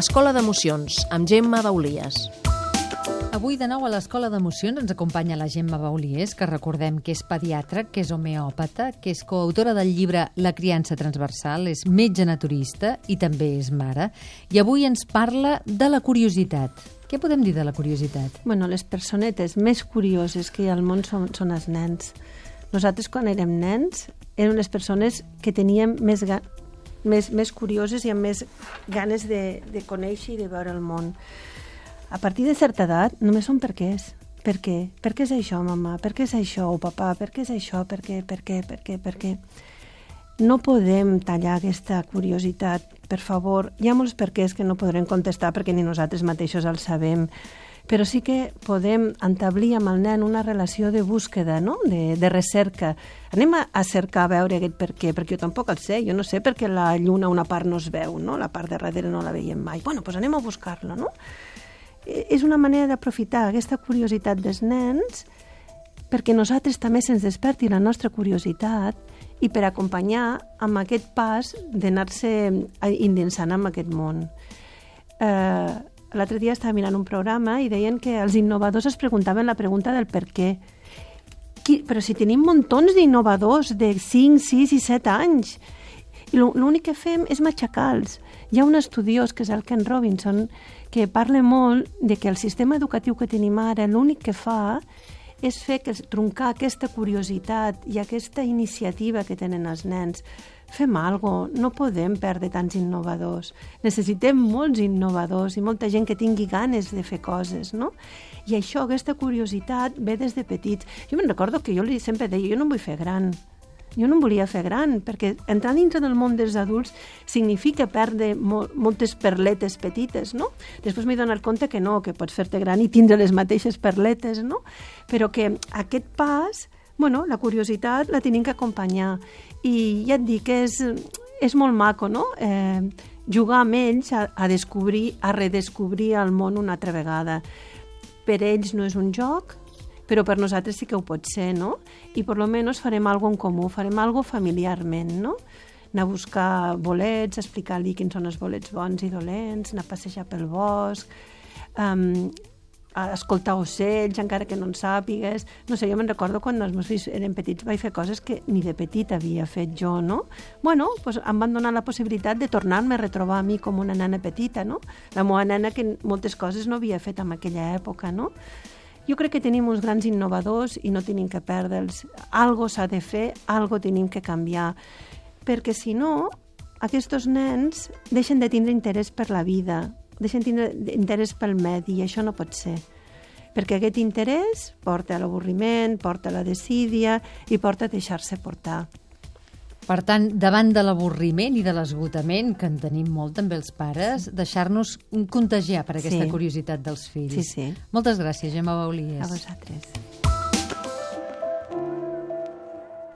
Escola d'Emocions, amb Gemma Baulies. Avui de nou a l'Escola d'Emocions ens acompanya la Gemma Baulies, que recordem que és pediatra, que és homeòpata, que és coautora del llibre La criança transversal, és metge naturista i també és mare. I avui ens parla de la curiositat. Què podem dir de la curiositat? Bueno, les personetes més curioses que hi ha al món són, són els nens. Nosaltres, quan érem nens, eren unes persones que teníem més, ga més, més curioses i amb més ganes de, de conèixer i de veure el món. A partir de certa edat només són per què és. Per què? Per què és això, mama? Per què és això, o papà? Per què és això? Per què? Per què? Per què? Per què? No podem tallar aquesta curiositat, per favor. Hi ha molts perquès que no podrem contestar perquè ni nosaltres mateixos els sabem però sí que podem entablir amb el nen una relació de búsqueda, no? de, de recerca. Anem a, a cercar a veure aquest per què, perquè jo tampoc el sé, jo no sé perquè la lluna una part no es veu, no? la part de darrere no la veiem mai. Bueno, doncs anem a buscar-la, no? E, és una manera d'aprofitar aquesta curiositat dels nens perquè nosaltres també se'ns desperti la nostra curiositat i per acompanyar amb aquest pas d'anar-se indensant en aquest món. Eh, L'altre dia estava mirant un programa i deien que els innovadors es preguntaven la pregunta del per què. Qui, però si tenim muntons d'innovadors de 5, 6 i 7 anys i l'únic que fem és matxacar-los. Hi ha un estudiós, que és el Ken Robinson, que parla molt de que el sistema educatiu que tenim ara l'únic que fa és fer que truncar aquesta curiositat i aquesta iniciativa que tenen els nens. Fem algo, no podem perdre tants innovadors. Necessitem molts innovadors i molta gent que tingui ganes de fer coses, no? I això, aquesta curiositat, ve des de petits. Jo me'n recordo que jo li sempre deia, jo no em vull fer gran, jo no em volia fer gran, perquè entrar dintre del món dels adults significa perdre mo moltes perletes petites, no? Després m'he donat compte que no, que pots fer-te gran i tindre les mateixes perletes, no? Però que aquest pas, bueno, la curiositat la tenim que acompanyar. I ja et dic que és, és molt maco, no? Eh, jugar amb ells a, a descobrir, a redescobrir el món una altra vegada. Per ells no és un joc, però per nosaltres sí que ho pot ser, no? I per lo menos farem algo en comú, farem algo familiarment, no? anar a buscar bolets, explicar-li quins són els bolets bons i dolents, anar a passejar pel bosc, um, a escoltar ocells, encara que no en sàpigues. No sé, jo me'n recordo quan els meus fills eren petits vaig fer coses que ni de petit havia fet jo, no? Bueno, pues em van donar la possibilitat de tornar-me a retrobar a mi com una nena petita, no? La meva nena que moltes coses no havia fet en aquella època, no? Jo crec que tenim uns grans innovadors i no tenim que perdre'ls. Algo s'ha de fer, algo tenim que canviar. Perquè si no, aquests nens deixen de tindre interès per la vida, deixen de tindre interès pel medi, i això no pot ser. Perquè aquest interès porta a l'avorriment, porta a la desídia i porta a deixar-se portar. Per tant, davant de l'avorriment i de l'esgotament, que en tenim molt també els pares, deixar-nos contagiar per aquesta Sí. curiositat dels fills. Sí, sí. Moltes gràcies, Gemma Baulies. A vosaltres.